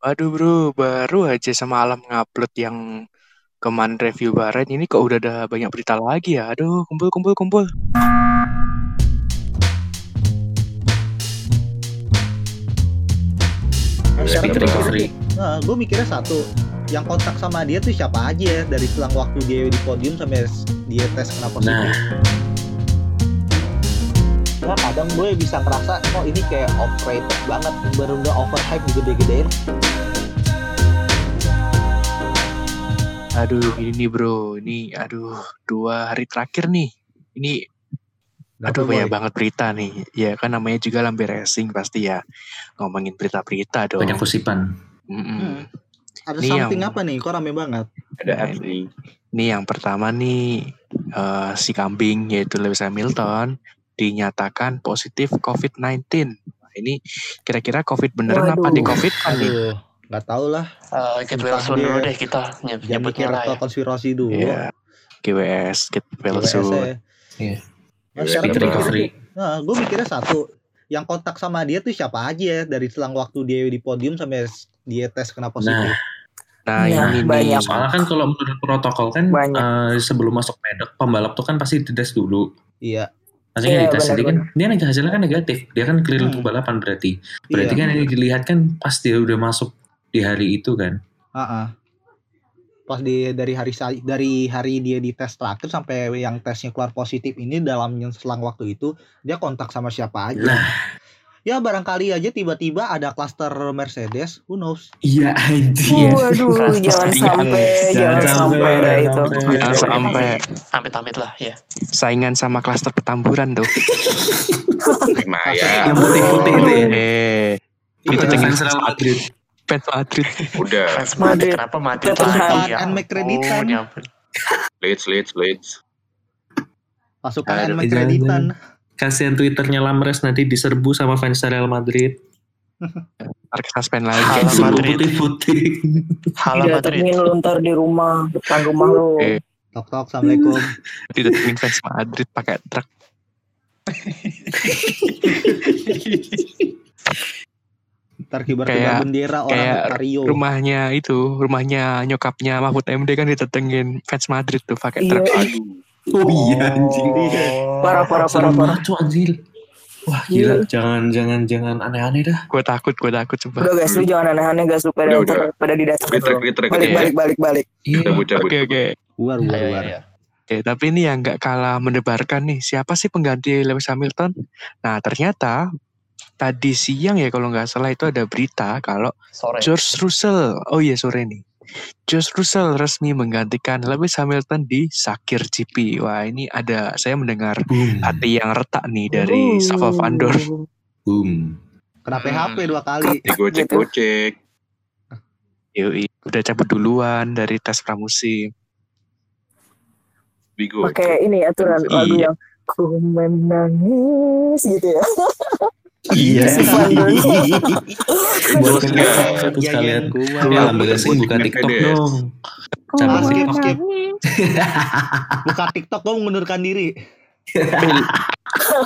Aduh bro, baru aja semalam ngupload yang kemarin review Baret. Ini kok udah ada banyak berita lagi ya? Aduh, kumpul, kumpul, kumpul. Nah, sekarang Speak gue recovery. mikirnya, nah, gue mikirnya satu, yang kontak sama dia tuh siapa aja ya dari selang waktu dia di podium sampai dia tes kena positif. Nah, Nah, kadang gue bisa ngerasa, oh ini kayak overrated banget, baru udah overhype gede-gedein. Aduh, ini nih bro. Ini, aduh, dua hari terakhir nih. Ini, aduh banyak banget berita nih. Ya kan namanya juga Lambe Racing pasti ya. Ngomongin berita-berita dong. banyak kusipan. Mm-mm. Hmm. Ada Ini something yang- apa nih? Kok rame banget? Ada Adri. Ini yang pertama nih eh, si kambing yaitu Lewis Hamilton dinyatakan positif COVID-19. Nah, ini kira-kira COVID beneran apa Waduh. di COVID kan nih? Nggak tahu lah. Uh, dia- dulu deh kita nyeb- Jangan nyebutnya mikir lah ke ya. konspirasi dulu. Iya. GWS, Kit Wilson. ya. Iya. Nah, sekarang recovery. mikirnya, nah, gue mikirnya satu, yang kontak sama dia tuh siapa aja ya dari selang waktu dia di podium sampai dia tes kena positif. Nah, Nah, ini banyak. nih. Soalnya kan kalau menurut protokol kan Banyak. eh, sebelum masuk pedok pembalap tuh kan pasti dites dulu. Iya. Maksudnya Iya, dites jadi kan dia hasilnya kan negatif. Dia kan clear Hmm. untuk balapan berarti. Berarti iya. kan yang dilihat kan pas dia udah masuk di hari itu kan. Ah-ah. Pas di dari hari dari hari dia di tes terakhir sampai yang tesnya keluar positif ini dalam selang waktu itu dia kontak sama siapa aja. Nah, Ya barangkali aja tiba-tiba ada klaster Mercedes, who knows? iya anjir. Waduh, jangan sampai, jangan sampai itu. Jangan sampai Amit-amit lah ya. saingan sama klaster petamburan tuh. Yang putih-putih itu ya. Eh, Itu dengan Madrid. fans Madrid. Udah. Fans Madrid, kenapa Madrid Tottenham lagi ya? and. Oh, ya ampun. Leeds, Leeds, Leeds. Pasukan and kreditan. Kasihan Twitternya Lamres nanti diserbu sama fans Real Madrid. Ntar suspend lagi. Halo, Madrid. putih-putih. Halo Madrid. Didatengin lu ntar di rumah, depan rumah lu. Eh, Tok tok, assalamualaikum. didatengin fans Madrid pakai truk. Ntar kibar Kayak- bendera orang kayak Mario. Rumahnya itu, rumahnya nyokapnya Mahfud MD kan didatengin fans Madrid tuh pakai Iya, truk. Oh iya anjing. parah parah parah parah. banget tuh anjir. Wah gila, jangan jangan jangan aneh-aneh dah. Gue takut, gue takut coba. Udah guys, lu jangan aneh-aneh guys, lu pada Udah, udah. pada. Retrik, retrik, Balik balik balik balik. Iya. Cabut, cabut. Oke oke. Luar luar Ayo, luar. ayo, ayo. Oke, tapi ini yang nggak kalah mendebarkan nih. Siapa sih pengganti Lewis Hamilton? Nah, ternyata tadi siang ya kalau nggak salah itu ada berita kalau Sore. George Russell, oh iya sore nih. George Russell resmi menggantikan Lewis Hamilton di Sakir GP. Wah, ini ada saya mendengar Boom. hati yang retak nih dari Safa Vandor. Boom. Kena Hmm. PHP dua kali. Digocek, Gitu. gocek. Yoi, udah cabut duluan dari tes pramusim. Pakai ini aturan Iya. lagu yang ku menangis gitu ya. Iya. Buat Iya, Iya, sekalian. iya. Ya, Lambe Racing buka Buat TikTok Mercedes. dong. Cabut Ah, skip, TikTok. skip. Buka TikTok gue mengundurkan diri.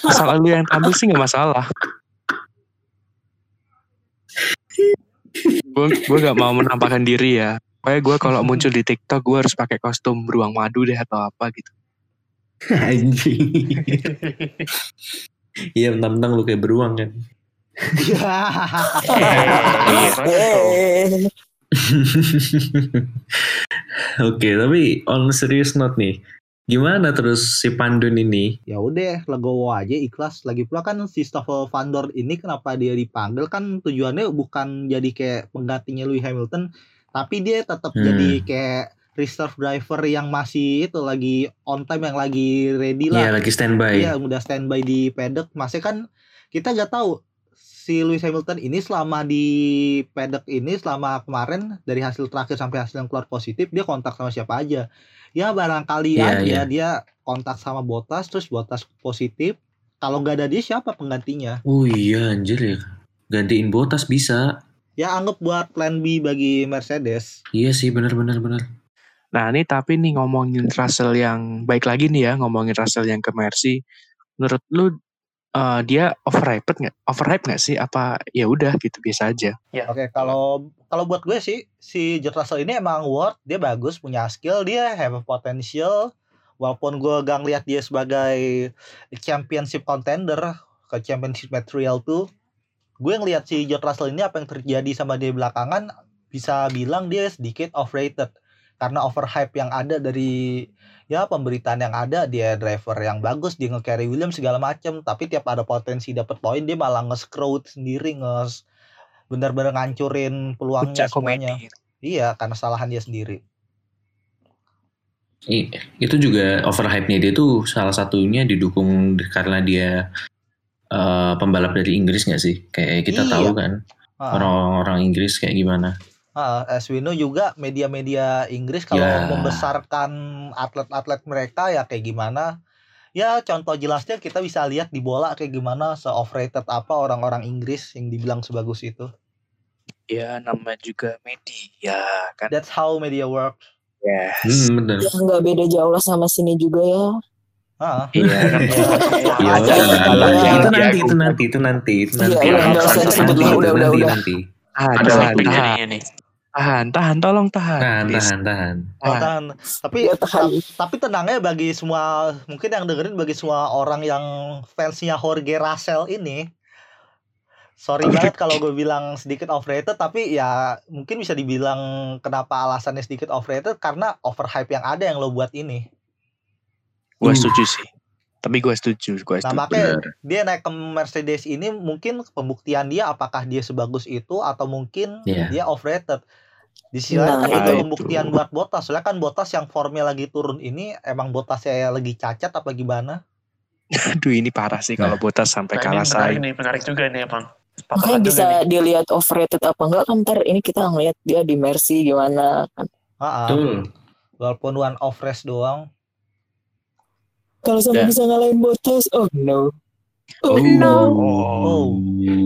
Masalah lu yang tampil sih nggak masalah. gue gue nggak mau menampakkan diri ya. Pokoknya gue kalau muncul di TikTok gue harus pakai kostum beruang madu deh atau apa gitu. Anjing. Iya, mentang-mentang lu kayak beruang kan. Oke, tapi on serious note nih. Gimana terus si Pandun ini? ya udah legowo aja ikhlas lagi pula kan si Stoffel Van Dorn ini kenapa dia dipanggil kan tujuannya bukan jadi kayak penggantinya Lewis Hamilton tapi dia tetap Hmm. jadi kayak reserve driver yang masih itu lagi on time yang lagi ready Iya, lah lagi standby. Iya udah standby di paddock masih kan kita nggak tahu si Lewis Hamilton ini selama di paddock ini selama kemarin dari hasil terakhir sampai hasil yang keluar positif dia kontak sama siapa aja ya barangkali Iya, aja iya. dia kontak sama Bottas terus Bottas positif kalau nggak ada dia siapa penggantinya Oh iya, anjir ya. Gantiin botas bisa. ya anggap buat plan B bagi Mercedes Iya sih, benar-benar benar. Nah ini tapi nih ngomongin Russell yang baik lagi nih ya ngomongin Russell yang ke Mercy. Menurut lu eh, dia overhyped nggak? Overhyped nggak sih? Apa ya udah gitu biasa aja? Oke, kalau kalau buat gue sih si George Russell ini emang worth, dia bagus, punya skill, dia have a potential. Walaupun gue gak ngeliat dia sebagai championship contender ke championship material tuh, gue ngeliat si George Russell ini apa yang terjadi sama dia belakangan bisa bilang dia sedikit overrated karena overhype yang ada dari ya pemberitaan yang ada dia driver yang bagus dia nge-carry Williams segala macem tapi tiap ada potensi dapat poin dia malah nge-screw sendiri nge benar-benar ngancurin peluangnya Puncak semuanya komedi. iya karena kesalahan dia sendiri I- itu juga overhype-nya dia tuh salah satunya didukung di- karena dia eh, pembalap dari Inggris nggak sih? Kayak kita Iya. tahu kan Ah, orang-orang Inggris kayak gimana. Ah, as we know juga media-media Inggris kalau Ya. membesarkan atlet-atlet mereka ya kayak gimana ya contoh jelasnya kita bisa lihat di bola kayak gimana se overrated apa orang-orang Inggris yang dibilang sebagus itu Ya nama juga media kan. that's how media works Yes. Hmm, bener. Ya nggak beda jauh lah sama sini juga ya. ah Iya kan. Iya, iya, ya. iya. itu Iya, nanti, itu nanti, itu nanti, itu Iya, nanti. iya, Nanti, usah nanti, itu nanti, udah. nanti. Tahan, nih ini. Tahan, tahan, tolong tahan. Tahan, please. tahan, tahan. Oh, Tahan. Tapi Ya, tahan. tapi tenangnya bagi semua mungkin yang dengerin bagi semua orang yang fansnya Jorge Russell ini sorry banget kalau gue bilang sedikit overrated tapi ya mungkin bisa dibilang kenapa alasannya sedikit overrated karena overhype yang ada yang lo buat ini. Gue Hmm. setuju sih. Tapi gue setuju, gue Nah setuju. makanya dia naik ke Mercedes ini mungkin pembuktian dia apakah dia sebagus itu atau mungkin Iya. dia overrated. Di sisi lain kan Nah, itu itu. pembuktian buat Bottas. Soalnya kan Bottas yang formnya lagi turun ini emang Bottasnya lagi cacat apa gimana? Aduh ini parah sih kalau Botas sampai Nah, ini kalah saing. nih, menarik juga nih Bang. Makanya bisa nih. dilihat overrated apa enggak kan ntar ini kita ngeliat dia di Mercy gimana kan. Ah, ah. Betul. walaupun one off race doang. Kalau sampai Ya. bisa ngalahin Bottas, oh no. Oh, Oh. no. Oh.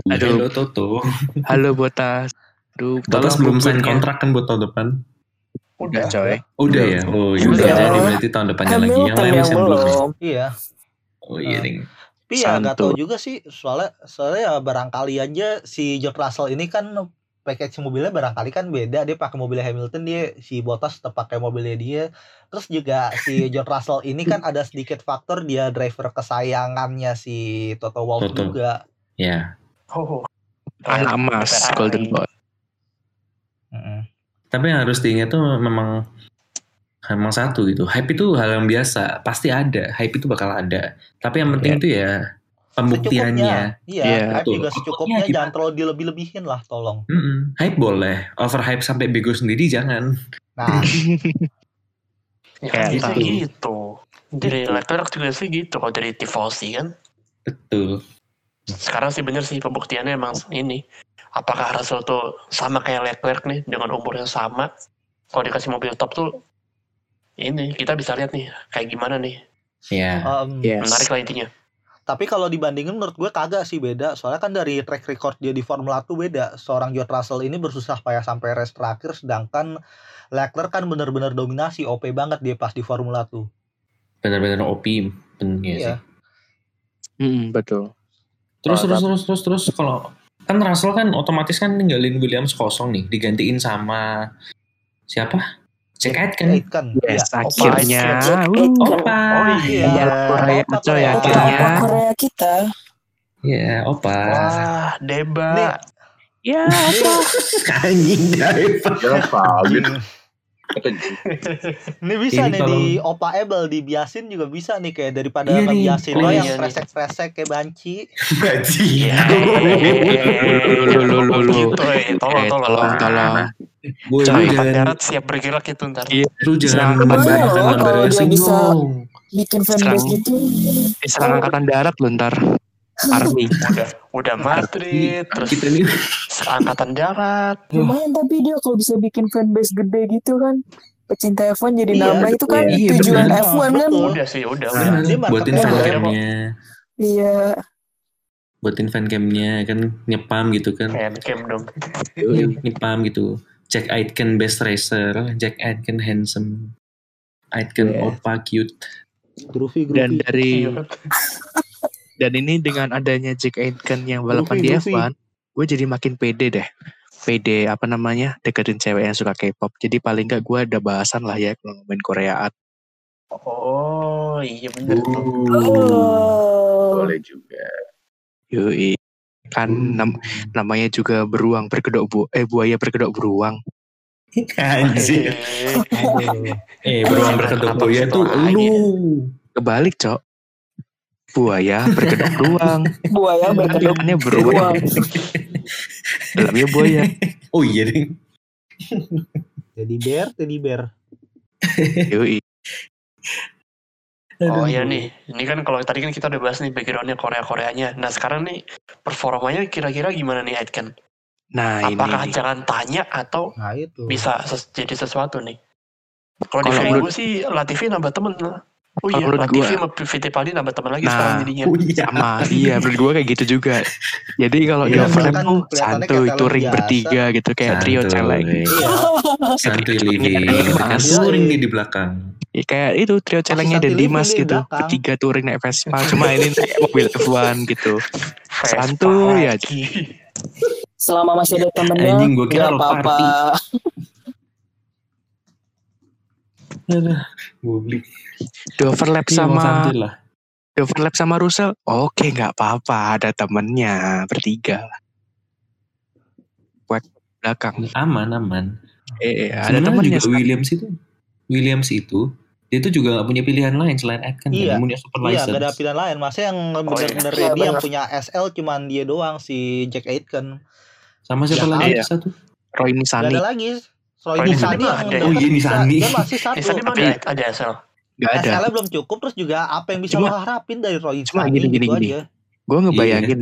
Aduh. Halo Toto. Halo Botas. Aduh, Botas tolong belum sign kontrak kan buat tahun depan? Udah coy. Udah ya? Oh iya, Udah. udah jadi berarti tahun depannya lagi. Yang Hamilton lain yang belum. belum. Iya. Oh iya, ding. Tapi ya nggak tahu juga sih soalnya soalnya ya barangkali aja si George Russell ini kan package mobilnya barangkali kan beda dia pakai mobilnya Hamilton dia si Bottas tetap pakai mobilnya dia terus juga si George Russell ini kan ada sedikit faktor dia driver kesayangannya si Toto Wolff Toto. juga Ya. Oh. Anak emas. Golden Boy. Mm-mm. Tapi yang harus diingat tuh memang memang satu gitu. Hype itu hal yang biasa, pasti ada. Hype itu bakal ada. Tapi yang penting tuh ya pembuktiannya. iya Iya, hype betul. juga secukupnya Pokoknya jangan terlalu dilebih-lebihin lah tolong Mm-mm. Hype boleh, overhype sampai bego sendiri jangan. nah Ya Kayak kan bisa gitu. gitu. Dari Leclerc juga sih gitu kalau dari tifosi kan. Betul. Sekarang sih bener sih pembuktiannya emang ini. Apakah Russell tuh sama kayak Leclerc nih dengan umur yang sama? Kalau dikasih mobil top tuh ini kita bisa lihat nih kayak gimana nih. Ya. em, Yes. Menarik lah intinya. Tapi kalau dibandingin menurut gue kagak sih beda. Soalnya kan dari track record dia di Formula 1 beda. Seorang George Russell ini bersusah payah sampai race terakhir sedangkan Leclerc kan bener-bener dominasi OP banget dia pas di Formula 1. Benar-benar OP. Ben, iya Iya. sih. Mm, betul. Terus Oh, terus terus terus terus kalau kan Russell kan otomatis kan ninggalin Williams kosong nih, digantiin sama siapa? Jack Aitken. It kan. Yes, Iya. akhirnya. Aitken. Opa. Iya. Iya, Korea Opa coy, akhirnya. Opa Korea kita. Iya, Opa. Wah, Deba. Ya, Anjing driver. Ya, valid. Ini bisa Ini nih kalau- di Opa Ebel dibiasin juga bisa nih kayak daripada Iya ngebiasin Oh, lo iya yang kresek-kresek kayak banci. Iya. Lu, lu, lu, lu. Gitu eh. Tolong, tolong. Gue jangan siap bergerak itu ntar. Iya. lu jangan lambe kalau dia bisa-. Bikin fanbase gitu. Diserang angkatan darat lu ntar. Army. Udah, udah Madrid, terus Kita ini angkatan darat. Lumayan tapi dia kalau bisa bikin fanbase gede gitu kan. Pecinta F1 jadi Iya, nambah itu kan iya, tujuan bener. F1 kan. Udah sih, udah. Nah, udah. dia bener, buatin marketnya fan boleh. camnya, Iya. buatin fan camnya kan nyepam gitu kan, Handcam dong. nyepam gitu. Jack Aitken best racer, Jack Aitken handsome, Aitken Yeah. opa cute. Groovy Dan groovy. dari Iya. Dan ini dengan adanya Jack Aitken yang balapan di Luffy, F1, gue jadi makin pede deh. Pede apa namanya deketin cewek yang suka K-pop. Jadi paling gak gue ada bahasan lah ya kalau ngomongin Koreaan. Oh iya bener tuh. Oh. Boleh juga. Yoi. Kan nam- namanya juga beruang berkedok bu eh buaya berkedok beruang. Anjir. Aduh. Eh, beruang berkedok buaya tuh lu. Kebalik, Cok. Buaya berkedok beruang. Buaya berkedok beruang. Dalamnya buaya. Oh iya deh. Teddy bear, teddy bear. Yoi. Oh iya nih, ini kan kalau tadi kan kita udah bahas nih backgroundnya Korea-Koreanya. Nah sekarang nih performanya kira-kira gimana nih Aitken? Nah, ini Apakah nih. jangan tanya atau Nah itu. bisa ses- jadi sesuatu nih? Kalau di gue sih Latifi nambah temen lah. Oh Kalau iya, menurut Latifi gua- sama Fittipaldi nambah temen lagi Nah. sekarang jadinya. Oh iya. sama iya menurut gue kayak gitu juga jadi kalau di Iya, overlap kan tuh kayak talent touring biasa. bertiga gitu kayak trio Santuy. celeng Iya. Trio Kan Mas. touring nih di belakang. Ya, kayak itu trio celengnya dan living Dimas di gitu belakang. bertiga touring naik Vespa cuma ini naik mobil F1 gitu aja. lagi. Selama masih ada temennya, Anjing, gua kira apa-apa. Aduh, Publik. di overlap Iya, sama lah. di overlap sama Russell oke nggak apa-apa ada temennya bertiga lah buat belakang Aman, aman. eh, eh, ada temennya juga Williams itu Williams itu dia itu juga gak punya pilihan lain selain Iya. kan punya super Iya, license. gak ada pilihan lain. Masa yang bener-bener Iya, ready yang bener. punya SL cuman dia doang si Jack Aitken. Sama siapa Ya, lagi iya. satu? Roy Gak Nisani ada lagi. Roy Nisani Nisani ada. Oh, iya, bisa- Nisani. Dia masih satu. Tadi Tapi- ada, ada SL. nggak ada SL-nya belum cukup terus juga apa yang bisa Cuma- lo harapin dari Roy cuma Nisani gini, gini, gitu gini. gue ngebayangin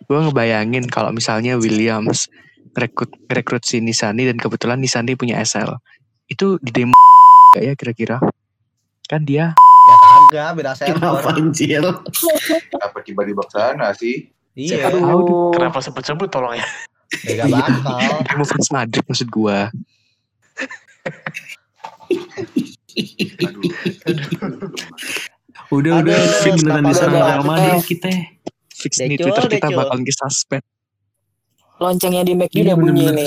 gue ngebayangin kalau misalnya Williams rekrut rekrut si Nisani dan kebetulan Nisani punya SL itu di demo gak ya kira-kira kan dia Ya kagak, beda Kenapa server. anjir? Kenapa tiba-tiba ke sana sih? Iya, Aduh. Kenapa sebut-sebut tolong ya? ya gak bakal. demo fans Madrid maksud gue Udah udah Aduh, fix beneran kenapa diserang Real Madrid kita. fix nih Twitter kita bakal di suspend Loncengnya di McD Iya udah bunyi nih.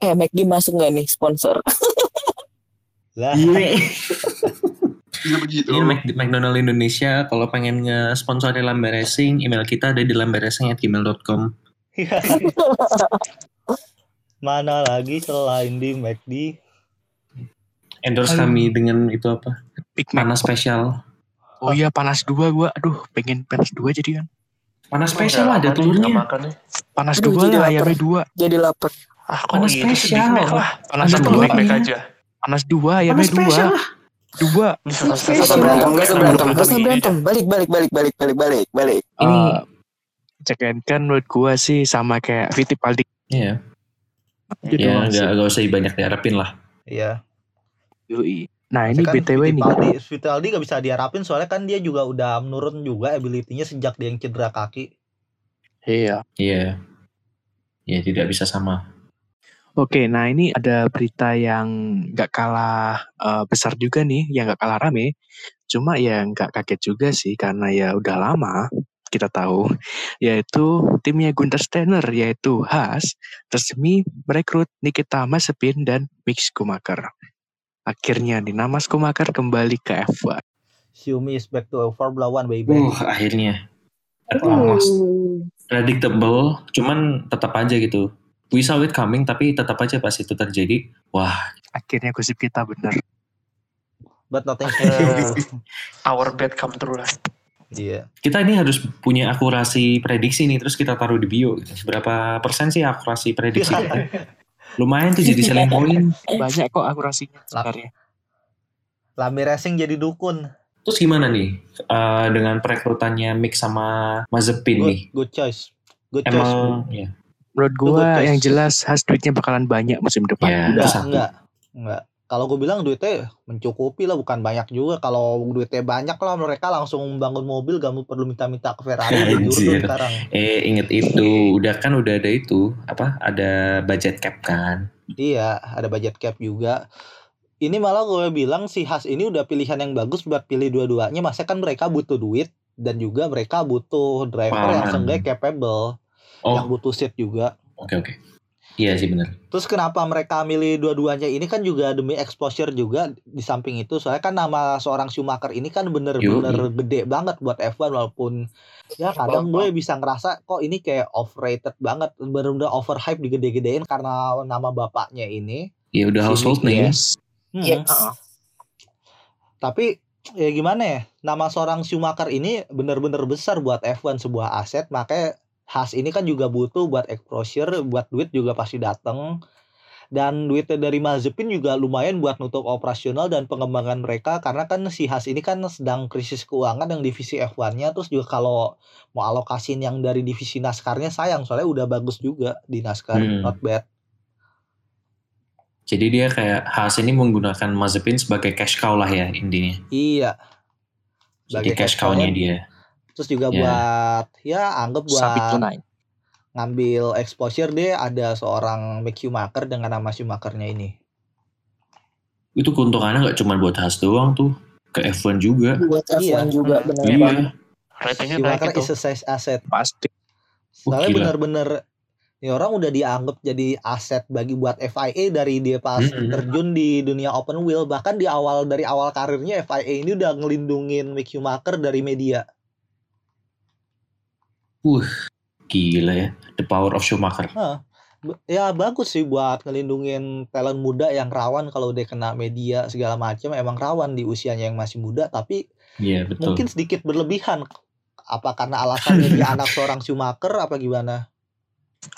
Eh, McD masuk nggak nih sponsor? Lah, Iya. Bisa begitu. Ini Mac- McDonald Indonesia kalau pengen nge-sponsori Lambe Racing, email kita ada di lamberacing@gmail.com. mana lagi selain di McD? Endorse Aduh. kami dengan itu apa? Big Panas spesial. oh iya panas dua gue aduh pengen panas dua jadi kan Panas spesial Nggak ada telurnya. makan nih. panas Aduh, dua jadi lah ayamnya dua Jadi lapar. Ah, kok Panas sih? Big spesial. Lah. panas Satu dua Big Mac aja. panas dua ayamnya Panas dua dua berantem, gak usah berantem, gak usah Ini berantem. Balik, balik, balik, balik, balik, balik, balik. Ini Jack kan menurut gue sih sama kayak Fittipaldi Iya, Gitu ya nggak nggak usah banyak diharapin lah. Iya. Yoi. Nah ini Kan BTW nih Fittipaldi, Fittipaldi gak bisa diharapin soalnya kan dia juga udah menurun juga ability-nya sejak dia yang cedera kaki. Iya Iya, ya tidak bisa sama. Oke, nah ini ada berita yang nggak kalah eh, besar juga nih, yang nggak kalah rame. Cuma ya nggak kaget juga sih, karena ya udah lama kita tahu, yaitu timnya Gunther Steiner, yaitu Haas, resmi merekrut Nikita Mazepin dan Mick Schumacher. Akhirnya nih, nama Schumacher kembali ke F1. Xiaomi is back to Formula One baby. Uh, akhirnya. Almost predictable, cuman tetap aja gitu. We saw it coming, tapi tetap aja pas itu terjadi, wah Akhirnya gosip kita bener. But nothing Eh, Our bed come true lah. Iya. kita ini harus punya akurasi prediksi nih terus kita taruh di bio gitu. berapa persen sih akurasi prediksi kita? lumayan tuh jadi selling point Banyak kok akurasinya sebenarnya. Lambe Racing jadi dukun. terus gimana nih eh, dengan perekrutannya Mick sama Mazepin Good, nih good choice. Good choice. emang ya Menurut choice. yang jelas Haas duitnya bakalan banyak musim depan. Ya. Enggak, enggak. Enggak. Kalau gue bilang duitnya mencukupi lah, bukan banyak juga. Kalau duitnya banyak lah, mereka langsung membangun mobil, gak mau perlu minta-minta ke Ferrari. Anjir. sekarang. eh inget itu udah kan udah ada itu apa ada budget cap kan Iya, ada budget cap juga. Ini malah gue bilang si Has ini udah pilihan yang bagus buat pilih dua-duanya. Masa kan mereka butuh duit dan juga mereka butuh driver yang Paham. seenggaknya capable, yang Oh, butuh seat juga. oke oke. Iya sih benar. Terus kenapa mereka milih dua-duanya ini kan juga demi exposure juga di samping itu. Soalnya kan nama seorang Schumacher ini kan bener-bener gede banget buat F1 walaupun ya kadang gue bisa ngerasa kok ini kayak overrated banget, bener-bener overhype digede-gedein karena nama bapaknya ini. Ya udah household name. Yes. Hmm. Yes. Heeh. Tapi ya gimana ya, nama seorang Schumacher ini bener-bener besar buat F1 sebuah aset, makanya Haas ini kan juga butuh buat exposure, buat duit juga pasti datang. Dan duitnya dari Mazepin juga lumayan buat nutup operasional dan pengembangan mereka karena kan si Haas ini kan sedang krisis keuangan yang divisi F1-nya terus juga kalau mau alokasin yang dari divisi NASCAR-nya sayang soalnya udah bagus juga di NASCAR, Hmm. not bad. Jadi dia kayak Haas ini menggunakan Mazepin sebagai cash cow lah ya intinya. Iya. Jadi Sebagai cash cash cow-nya cow-nya. dia. Terus juga Ya. buat ya anggap buat tunai. ngambil exposure deh ada seorang Mick Schumacher dengan nama Schumachernya ini. Itu keuntungannya nggak cuma buat Haas doang tuh, ke F1 juga. Buat F1 Iya. juga bener Iya. banget. Ratingnya naik Schumacher itu. is a size asset. Pasti. Soalnya gila. bener-bener ini orang udah dianggap jadi aset bagi buat FIA dari dia pas Mm-mm. terjun di dunia open wheel bahkan di awal dari awal karirnya FIA ini udah ngelindungin Mick Schumacher dari media. Gila ya, the power of Schumacher. B- Ya bagus sih buat ngelindungin talent muda yang rawan kalau dia kena media segala macam emang rawan di usianya yang masih muda tapi Iya betul. mungkin sedikit berlebihan apa karena alasannya dia anak seorang Schumacher apa gimana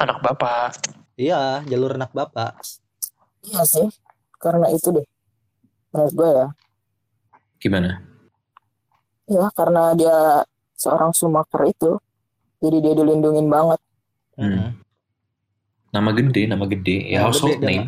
Anak bapak. iya jalur anak bapak Iya sih. Karena itu deh. Menurut gue ya. Gimana? Ya karena dia seorang Schumacher itu. Jadi dia dilindungin banget. Hmm. Mm-mm. Nama gede, nama gede, ya Nama household gede, name.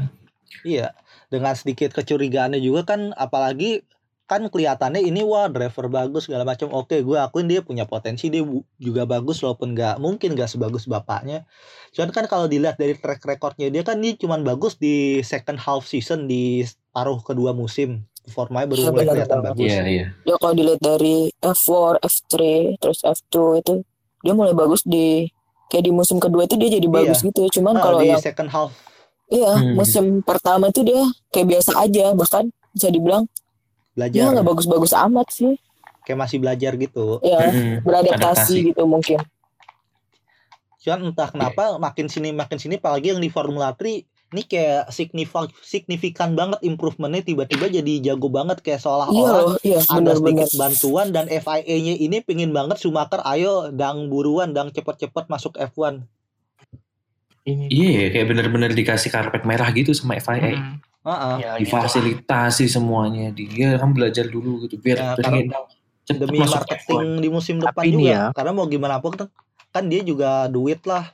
iya dengan sedikit kecurigaannya juga kan apalagi kan kelihatannya ini wah driver bagus segala macam oke gue akuin dia punya potensi dia juga bagus walaupun nggak mungkin nggak sebagus bapaknya cuman kan kalau dilihat dari track recordnya dia kan dia cuman bagus di second half season di paruh kedua musim performanya baru Iya, mulai benar kelihatan bagus Iya iya. Ya kalau dilihat dari F4, F3, terus F2 itu dia mulai bagus di kayak di musim kedua itu dia jadi bagus gitu. Cuman Nah, kalau di yang second half iya Hmm. musim pertama itu dia kayak biasa aja bahkan bisa dibilang dia belajar nggak bagus-bagus amat sih. kayak masih belajar gitu Ya Mm-mm. beradaptasi Adaptasi. gitu mungkin. cuman entah kenapa makin sini makin sini apalagi yang di Formula 3 ini kayak signifikan signifikan banget improvementnya tiba-tiba jadi jago banget kayak Iya seolah-olah iya ada benar-benar. sedikit bantuan dan FIA-nya ini pingin banget Schumacher ayo dang buruan dang cepet-cepet masuk F1 Ini. Iya ya, kayak bener-bener dikasih karpet merah gitu sama FIA. Hmm. Heeh. Ya, gitu. Difasilitasi semuanya. Dia kan belajar dulu gitu biar Ya, pengen demi masuk marketing di musim Tapi depan ini juga ya. karena mau gimana pun kan, kan dia juga duit lah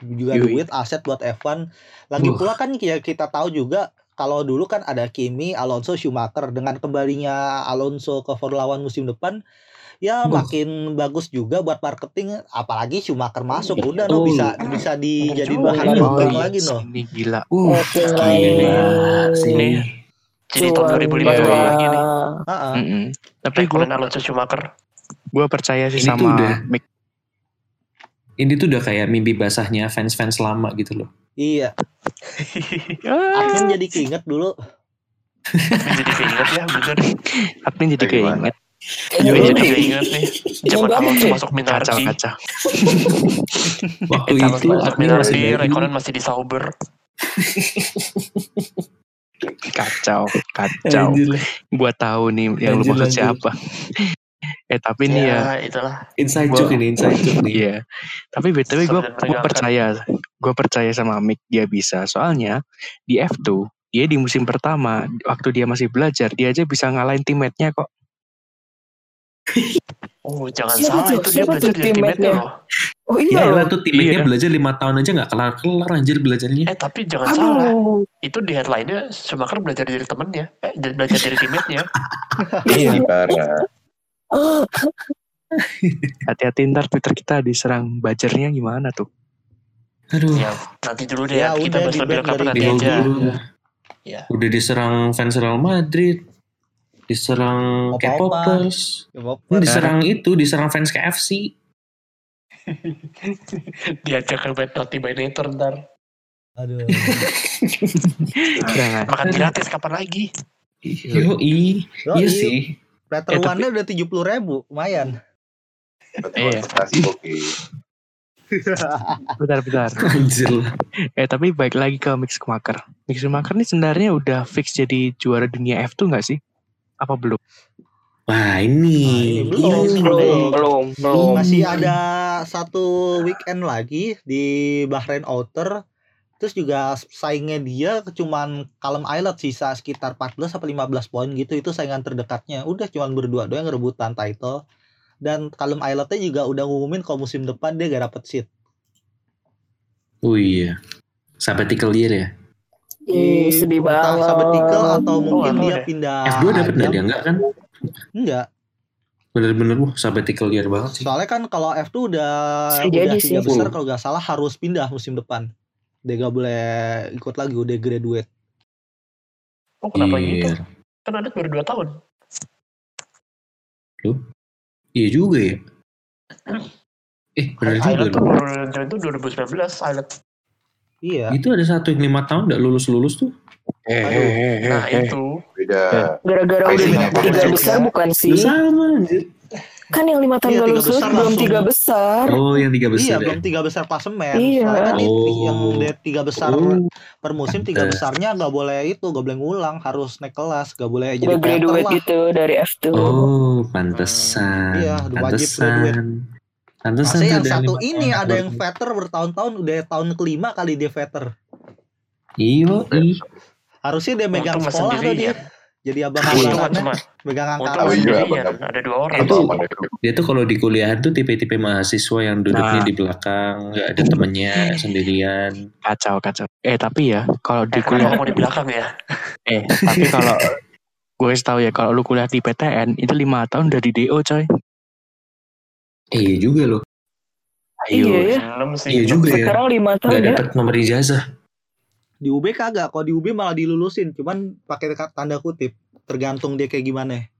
juga Yui. duit aset buat F1 lagi Uh. pula kan ya kita tahu juga kalau dulu kan ada Kimi, Alonso, Schumacher dengan kembalinya Alonso ke Formula One musim depan ya Uh. makin bagus juga buat marketing apalagi Schumacher masuk Betul. udah no bisa bisa dijadi Betul. bahan Oh, iya, lagi no Ini gila. Uh, Oke Gila lah. sih. Ini jadi tahun Cuan 2005 banget. lagi nih. Heeh. mm-mm. Tapi gue Alonso Schumacher. gue percaya sih Ini sama udah- Mick. Ini tuh udah kayak mimpi basahnya fans-fans lama gitu loh. iya admin jadi keinget dulu Ini jadi keinget ya bener. admin jadi keinget. Gue jadi keinget nih. Zaman Alonso sih? masuk Kacau Minardi. kacau. Waktu Eh, itu masuk admin masih Minardi, baru. Raikkonen masih di Sauber. Kacau, kacau. Gua tahu nih yang lu maksud siapa. Eh tapi nih ya, Ya, itulah. Inside joke ini, inside joke nih. iya. Tapi btw gue gue percaya, gue percaya sama Mick dia bisa. Soalnya di F2 dia di musim pertama waktu dia masih belajar dia aja bisa ngalahin teammate-nya kok. Oh, jangan Siapa salah tuh? itu dia Siapa belajar tuh jadi teammate teammate-nya? Oh Iya iya lah loh. tuh timnya Iya. belajar lima tahun aja nggak kelar kelar anjir belajarnya. Eh, tapi jangan salah. Aduh. Itu di headline-nya Schumacher belajar dari temennya. Eh, belajar dari teammate-nya. Iya. Ini parah. Hati-hati ntar Twitter kita diserang buzzer-nya gimana tuh? Aduh. Ya, nanti dulu deh. Ya, kita bahas lebih dari nanti Di aja. dulu. Ya. Udah diserang fans Real Madrid. diserang. K-popers, Ya, diserang itu, diserang fans KFC. Diajak ke bed Terminator ntar. Aduh. Jangan. Makan gratis kapan lagi? Yoi, Yoi. iya sih. Platter Eh, tapi- udah 70 ribu, lumayan. Iya. Kasih oke. Bentar, bentar. Anjir. Eh, tapi baik lagi ke Mix Schumacher. Mix Schumacher nih sebenarnya udah fix jadi juara dunia F2 nggak sih? Apa belum? Wah ini, Nah, ini belum. ini belum belum belum Masih ada satu weekend lagi di Bahrain Outer. Terus juga saingnya dia cuman Kalem Islet sisa sekitar 14 sampai 15 poin gitu. Itu saingan terdekatnya. Udah cuman berdua doang yang rebutan title. Dan Kalem Isletnya juga udah ngumumin kalau musim depan dia gak dapet seat. Oh iya, sabbatical year ya. Ih, sedih Entah banget sabbatical atau mungkin tahu dia deh. pindah F2 dapat nggak ajang. dia enggak kan? Enggak. Bener-bener wah sabbatical year banget sih. Soalnya kan kalau F2 udah Bisa udah tiga besar kalau nggak salah harus pindah musim depan. Dia gak boleh ikut lagi udah graduate. Oh kenapa gitu? Iya. Kan ada baru 2 tahun. Iya juga ya. Eh benar juga Island tuh baru tuh 2019 Island. Iya. Itu ada satu yang lima tahun nggak lulus lulus tuh. Eh, Aduh. eh, eh, Nah eh. itu. Beda. gara-gara udah tiga besar bukan sih sama anjir. Kan yang lima tahun Iya, gak lulus belum langsung. tiga besar Oh yang tiga Iya, besar ya. belum tiga besar klasemen. Iya. Soalnya kan ini Oh. yang tiga besar Oh, per musim tiga besarnya nggak boleh itu, nggak boleh ngulang, harus naik kelas, nggak boleh jadi udah veteran graduate lah. gitu dari F2 Oh pantesan. Iya, udah wajib graduate. Pantesan. Tuh yang satu lima ini ada yang veter bertahun-tahun udah tahun kelima kali dia veter. Iya, ih. Harusnya dia megang sekolah tuh dia. Jadi abang abang cuma megang untung angkatan. Oh, iya, sendirian. benar. Ada dua orang. Itu-. Dia tuh kalau di kuliahan tuh tipe-tipe mahasiswa yang duduknya Nah. di belakang, nggak ada temennya sendirian. Kacau, kacau. Eh, tapi ya, kalau di Eh, kuliah, mau di belakang ya? eh, tapi kalau gue tahu ya, kalau lu kuliah di PTN, itu lima tahun udah di DO, coy. Eh, iya juga loh. Ayo. Iya ya. Iya juga ya. sekarang lima tahun ya dapat nomor ijazah. Di UB kagak, kalau di UB malah dilulusin, cuman pakai tanda kutip, tergantung dia kayak gimana.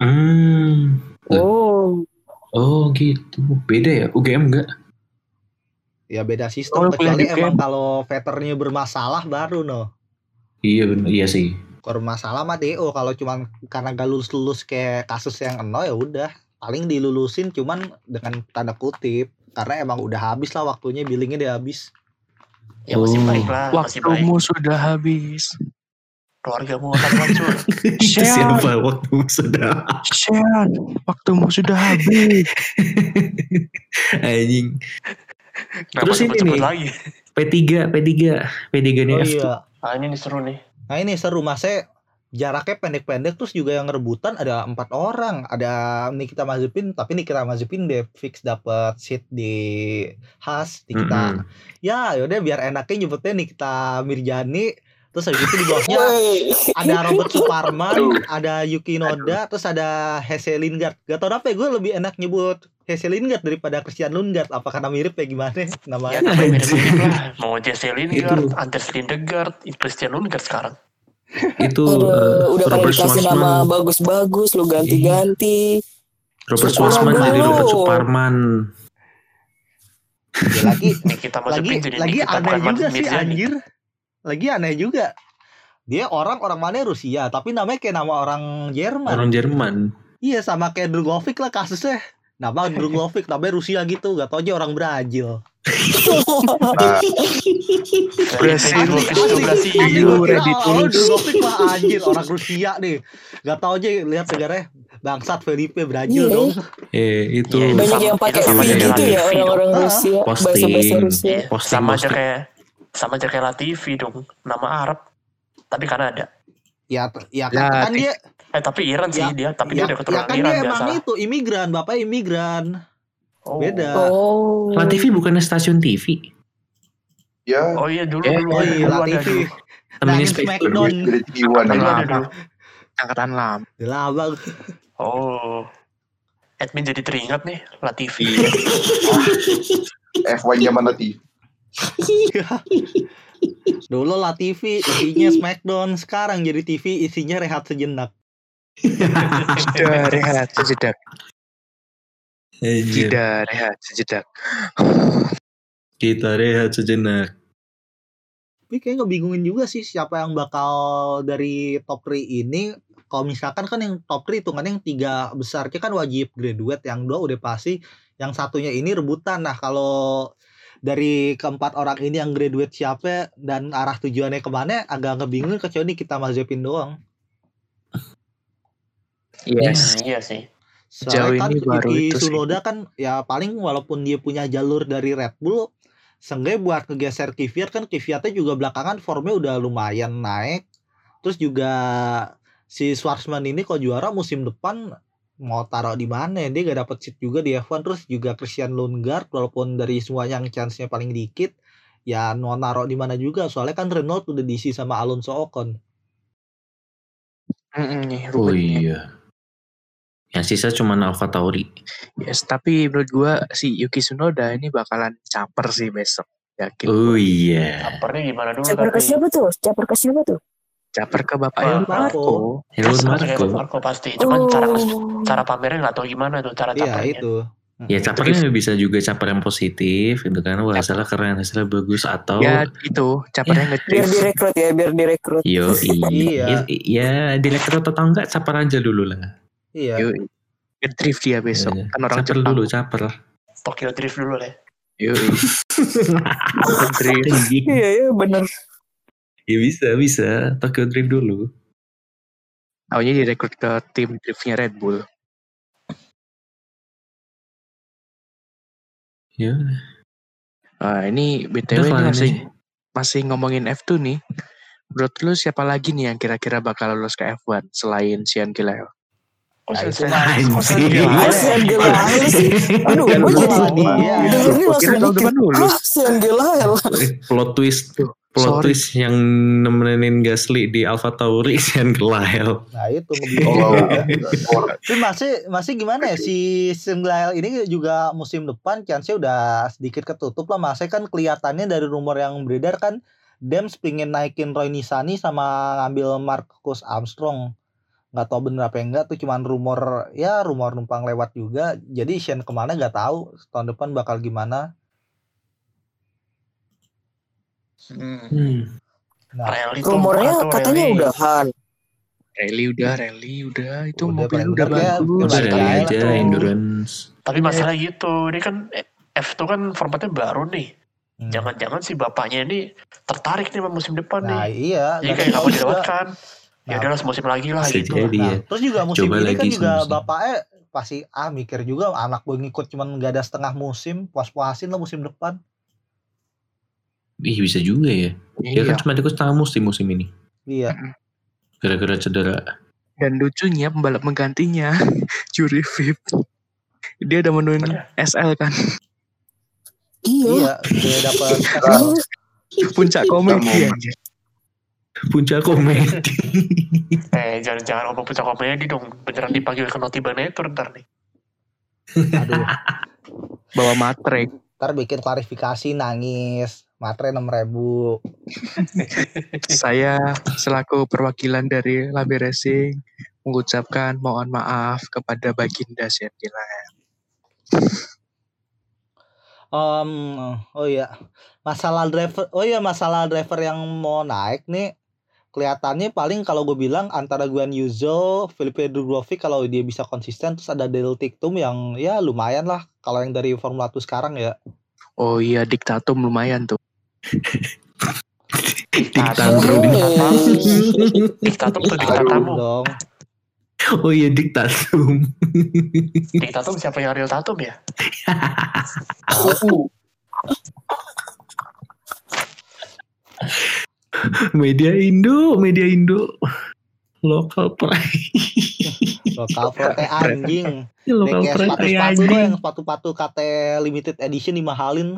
Hmm. oh Oh gitu. Beda ya? UGM enggak? Ya beda Oh, sistem, kuliah kecuali emang kalau veternya bermasalah baru no. Iya bener. Iya sih. Kalau bermasalah mah DO, kalau cuman karena gak lulus-lulus kayak kasus yang eno ya udah, paling dilulusin cuman dengan tanda kutip. Karena emang udah habis lah waktunya, billingnya udah habis. Ya masih Oh. baik lah. Masih baik. Waktumu sudah habis. Keluargamu akan hancur. Siapa waktu sudah Shan, waktumu sudah habis. anjing. Terus ini nih. lagi? P3, P3, P3 nih Oh iya. Ah ini nih seru nih. Nah ini seru masnya jaraknya pendek-pendek terus juga yang rebutan ada empat orang ada Nikita Mazepin tapi Nikita Mazepin dia fix dapat seat di Haas Nikita Mm-mm. ya yaudah biar enaknya nyebutnya Nikita Mirjani terus habis itu di bawahnya ada Robert Suparman ada Yuki Noda terus ada Hesse Lingard gak tau apa ya gue lebih enak nyebut Hesse Lingard daripada Christian Lundgaard apa karena mirip ya gimana Ya namanya Anjing. lah. Mau Jesse Lingard. Anders Lindegaard, Christian Lundgaard sekarang. Itu Aduh, eh, udah Robert dikasih nama bagus-bagus lu ganti-ganti. Robert Schwarzman jadi. Robert Suparman. Ya, lagi Nikita lagi lagi aneh juga sih anjir. Lagi aneh juga. Dia orang orang mana Rusia? Tapi namanya kayak nama orang Jerman. Orang Jerman. iya sama kayak Drugovic lah kasusnya. Nama Drugovic namanya Rusia gitu. Gak tau aja orang Brazil Brasil. Asli Brasil. tulis. Drugovic mah anjir orang Rusia nih gak tau aja lihat negaranya bangsat Felipe Brazil Iya. dong Eh itu Iya, banyak yang pakai sama aja gitu ya orang-orang. Rusia Posting. Posting, sama aja kayak sama aja kayak Latifi dong, nama Arab. Tapi Kanada. ya t- ya Ya, kan, kan dia Eh tapi Iran sih Ya, dia, tapi ya, dia udah ya keturunan kan Iran dia biasa. emang itu imigran bapaknya imigran Oh. beda oh Latifi bukannya stasiun TV? Ya, Oh iya dulu Eh, dulu oh iya. Temennya Nangis Space Smackdown. ada dulu. Angkatan lam. Udah lama Oh. Admin jadi teringat nih Latifi. F1 zaman Latif. Dulu lah TV isinya Smackdown, sekarang jadi TV isinya rehat sejenak. Rehat sejedak. Anjir. Jeda rehat sejedak. Kita rehat sejenak. Tapi kayak ngebingungin juga sih siapa yang bakal dari top 3 ini. Kalau misalkan kan yang top 3 hitungannya yang tiga besar kan wajib graduate, yang dua udah pasti, yang satunya ini rebutan. Nah kalau dari keempat orang ini yang graduate siapa dan arah tujuannya ke mana agak ngebingungin kecuali kita Mazepin doang. Yes. Hmm, iya sih. Sejauh Soalnya kan ini baru Yuki itu sih. Tsunoda kan ya paling walaupun dia punya jalur dari Red Bull, seenggaknya buat ngegeser Kvyat kan Kvyatnya juga belakangan formnya udah lumayan naik. Terus juga si Schwarzman ini kalau juara musim depan mau taruh di mana ya? Dia gak dapet seat juga di F1 terus juga Christian Lundgaard walaupun dari semua yang chance-nya paling dikit ya mau naruh di mana juga soalnya kan Renault udah diisi sama Alonso Ocon. Nih, Oh iya. Yang sisa cuma Alfa Tauri. Yes, tapi menurut gua si Yuki Tsunoda ini bakalan caper sih besok. Yakin. Oh iya. Capernya gimana dulu Caper ke siapa tuh? Caper ke siapa tuh? Caper ke bapak Helmut Marko. Helmut Marko. Marco pasti. Cuman cara Oh. cara pamernya nggak tahu gimana tuh cara Iya capernya. itu. Ya capernya bisa juga caper yang positif gitu kan. Wah hasilnya keren, hasilnya bagus atau Ya gitu, capernya Biar ngedrift. direkrut ya, biar direkrut. Yo Iya. iya. Ya direktur atau enggak caper aja dulu lah. Iya. Yuk, ngedrift dia besok. Iya. Kan orang caper Jepang. dulu, caper. Tokyo Drift dulu deh. Yuk, ngedrift. Anjing. Iya, iya bener. ya bisa, bisa. Tokyo Drift dulu. Awalnya direkrut ke tim driftnya Red Bull. Ya. Nah, ini BTW ini masih ini. masih ngomongin F2 nih. Menurut lu siapa lagi nih yang kira-kira bakal lolos ke F1 selain Sean Gilel? Oh, Nah, ya? Sean Gelael sih? Aduh, Kan gue jadi kira langsung mikir, Sean Gelael. Plot twist. Plot sorry. twist yang nemenin Gasly di Alfa Tauri Sean Gelael. Nah itu Oh, Tapi masih masih gimana ya si Senglael ini juga musim depan chance-nya udah sedikit ketutup lah. Masih kan kelihatannya dari rumor yang beredar kan Dems pengen naikin Roy Nisani sama ngambil Marcus Armstrong. Nggak tahu bener apa enggak tuh cuman rumor ya rumor numpang lewat juga. Jadi Shen ke mana nggak tahu tahun depan bakal gimana. Hmm. Nah, Rally Rumornya katanya rally. udahan. Rally udah, rally udah, itu Udah, mobil udah ya, bagus. Udah Balik rally aja tuh. endurance. Tapi masalah gitu, ini kan F2 kan formatnya baru nih. hmm. Jangan-jangan si bapaknya ini tertarik nih sama musim depan Nah nih. iya. Jadi kayak juga. dilewatkan. Ya udah semusim lagi lah Bisa gitu. jadi Nah, ya. terus juga musim Coba ini kan lagi juga semusim. bapaknya pasti ah mikir juga anak gue ngikut cuman nggak ada setengah musim puas-puasin lah musim depan Ih bisa juga ya. Dia Iya. kan cuma ikut setengah musim musim ini. iya Gara-gara cedera. Dan lucunya pembalap menggantinya Juri Vip. Dia udah menuin Bener. SL kan. Iya. iya dia dapat Puncak komedi aja. Puncak komedi. Eh jangan jangan ngomong puncak komedi dong. Beneran dipanggil ke Noti Banator ntar nih. aduh Bawa matre. ntar bikin klarifikasi nangis matre enam ribu Saya selaku perwakilan dari Labe Racing mengucapkan mohon maaf kepada Baginda Sean Gilel. Em, oh iya masalah driver oh iya masalah driver yang mau naik nih kelihatannya paling kalau gue bilang antara Guan Yuzo, Felipe Drugovic kalau dia bisa konsisten terus ada Dale Tictum yang ya lumayan lah kalau yang dari Formula 1 sekarang ya Oh iya, diktatum lumayan tuh. Diktatum tuh Aduh. diktatamu. dong Oh iya diktatum. Diktatum siapa yang real tatum ya? media Indo, media Indo. Lokal pride. lokal prote anjing Lokal Nih, kayak pride sepatu-sepatu kayak tuh yang anjing. sepatu-sepatu KT limited edition dimahalin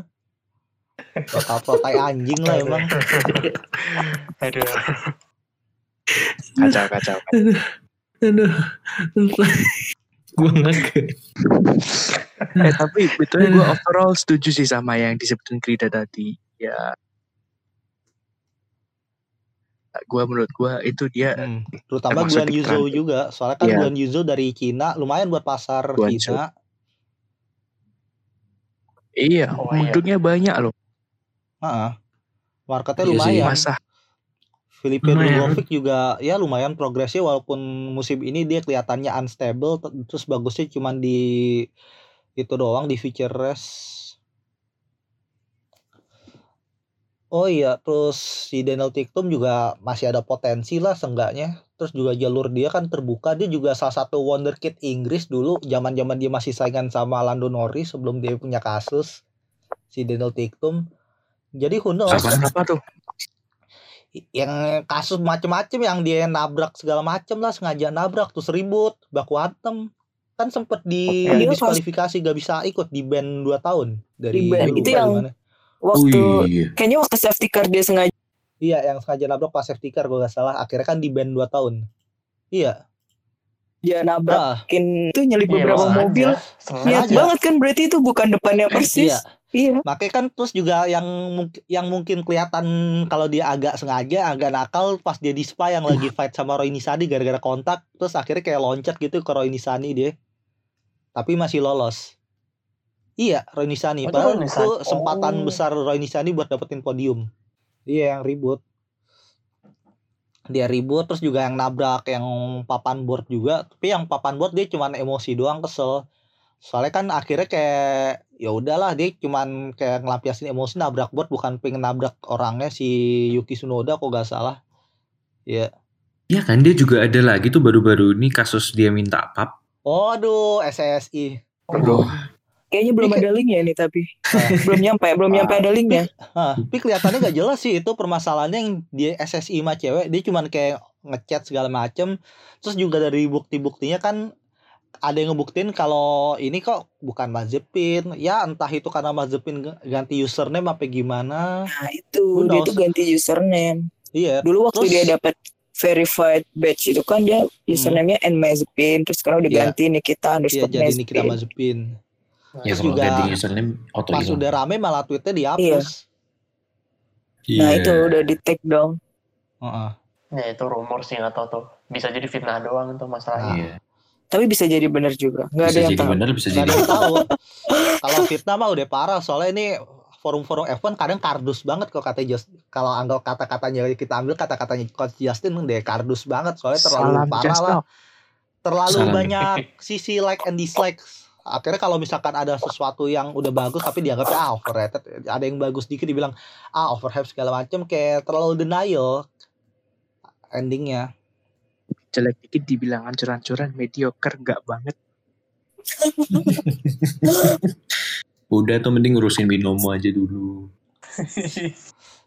lokal prote anjing lah emang Aduh. Kacau, kacau. Aduh. Gue ngaget. eh tapi betulnya gue overall setuju sih sama yang disebutin Krida tadi. Ya gua menurut gua itu dia Hmm, terutama Guan tren. juga. Soalnya kan Iya. Guan Yuzhou dari Cina lumayan buat pasar Guangzhou. Cina. iya Oh, iya. produknya banyak loh Heeh. Marketnya Iya sih. lumayan. masa Filipe Lumayan. Drugovic juga ya lumayan progresnya walaupun musim ini dia kelihatannya unstable terus bagusnya cuman di itu doang di feature race. Oh iya, terus si Daniel Tiktum juga masih ada potensi lah seenggaknya. Terus juga jalur dia kan terbuka. Dia juga salah satu wonderkid Inggris dulu. Zaman-zaman dia masih saingan sama Lando Norris sebelum dia punya kasus. Si Daniel Tiktum. Jadi who knows? apa apa tuh yang kasus macem-macem yang dia nabrak segala macem lah sengaja nabrak terus ribut baku antem kan sempet di dia diskualifikasi gak bisa ikut di ban 2 tahun Di dari ban. lupa Itu di yang- mana. Waktu Oh iya. kayaknya waktu safety car dia sengaja iya yang sengaja nabrak pas safety car gue gak salah. Akhirnya kan di ban 2 tahun. Iya. Nabrak ah, itu nyelip Iya, beberapa mobil. Niat banget kan berarti itu bukan depannya persis. iya. Iya. makanya kan terus juga yang mungkin yang mungkin kelihatan kalau dia agak sengaja agak nakal pas dia di spa yang lagi fight sama Roy Nisani gara-gara kontak terus akhirnya kayak loncat gitu ke Roy Nisani dia. Tapi masih lolos iya Roy Nisani Oh, itu padahal itu Nisani. kesempatan Oh. besar Roy Nisani buat dapetin podium iya yang ribut dia ribut terus juga yang nabrak yang papan board juga tapi yang papan board dia cuman emosi doang kesel soalnya kan akhirnya kayak ya udahlah dia cuman kayak ngelampiasin emosi nabrak board bukan pengen nabrak orangnya si Yuki Tsunoda kok gak salah ya Ya kan dia juga ada lagi tuh baru-baru ini kasus dia minta pap. oh aduh SSI Aduh. Kayaknya belum Ini ada linknya nih tapi. Belum nyampe, belum nyampe ada linknya. Hah, tapi kelihatannya gak jelas sih itu permasalahannya yang dia SSI sama cewek dia cuman kayak ngechat segala macem. Terus juga dari bukti-buktinya kan ada yang ngebuktiin kalau ini kok bukan Mazepin ya entah itu karena Mazepin g- ganti username apa gimana. Nah itu. Dia tuh ganti username. iya Dulu waktu Terus- dia dapat verified badge itu kan dia username-nya N Mazepin terus sekarang udah Iya. ganti Nikita iya underscore jadi ini kita Mazepin. Ya Terus kalau juga ganti username auto pas hilang. udah rame malah tweetnya dihapus Nah Iya. itu udah di take down. Heeh. Ya itu rumor sih nggak tahu tuh. Bisa jadi fitnah doang tuh masalahnya. Iya. Tapi bisa jadi benar juga. Nggak ada Bisa yang jadi tahu. benar, bisa Nggak jadi. ada yang tahu kalau fitnah mah udah parah soalnya ini forum-forum F1 kadang kardus banget kalau kata Just kalau anggap kata-katanya kita ambil kata-katanya Coach Justin deh kardus banget soalnya terlalu Salam parah lah terlalu Salam. banyak sisi like and dislike akhirnya kalau misalkan ada sesuatu yang udah bagus tapi dianggapnya ah overrated ada yang bagus dikit dibilang ah overhype segala macem kayak terlalu denial endingnya jelek dikit dibilang ancur-ancuran mediocre enggak banget Udah tuh mending ngurusin binomo aja dulu.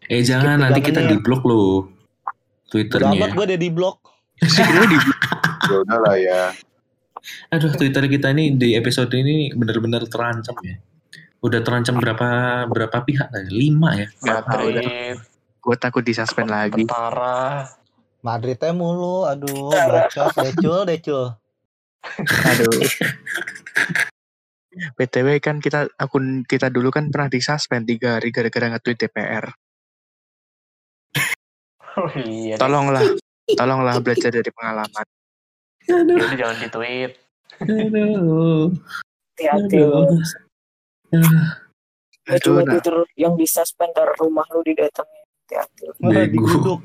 Eh jangan nanti kita di blok loh. udah Twitternya. gue udah di blok Ya udahlah ya. Aduh Twitter kita ini di episode ini benar-benar terancam ya. Udah terancam berapa berapa pihak tadi? Lima ya. Madrid, gue takut disuspend lagi Tentara. Madridnya mulu aduh bacot decul decul aduh btw kan kita akun kita dulu kan pernah disuspend tiga hari gara-gara nge-tweet DPR Oh iya. tolonglah tolonglah belajar dari pengalaman Aduh, Jadi jangan di tweet. aduh, Hati-hati aduh. aduh Cuma nah, Twitter yang disuspend dari rumah lu didatengin. Hati-hati digeruduk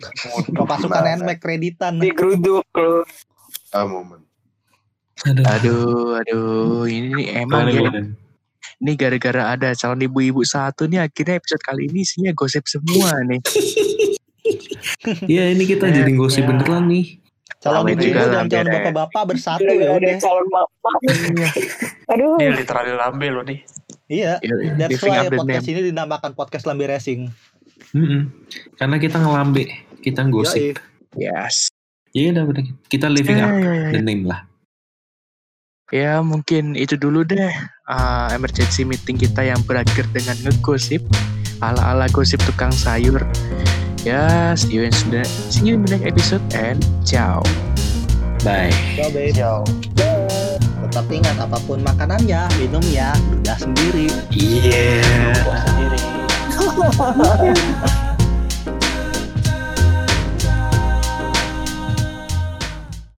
pasukan? NMAX kreditan Digeruduk lo. Ah momen. Aduh. aduh aduh ini nih emang ya ini gara-gara ada calon ibu-ibu satu nih akhirnya episode kali ini isinya gosip semua nih Ya ini kita jadi gosip ya. beneran nih. Calon Ramai ibu juga dan lah, calon beres. bapak-bapak bersatu ya udah calon mama. Aduh. Ini literally lambe loh nih. iya that's living why podcast ini dinamakan podcast Lambe Racing Mm-mm. Karena kita ngelambe, kita gosip. Yes Ya udah udah kita living Ya, up ya, ya, the name lah. Ya mungkin itu dulu deh uh, emergency meeting kita yang berakhir dengan ngegosip ala-ala gosip tukang sayur. Ya, see you in the, see you in the next episode and ciao. Bye. Yo, babe. Yo. tetap ingat apa pun makanannya minumnya udah sendiri Yeah. Gua sendiri.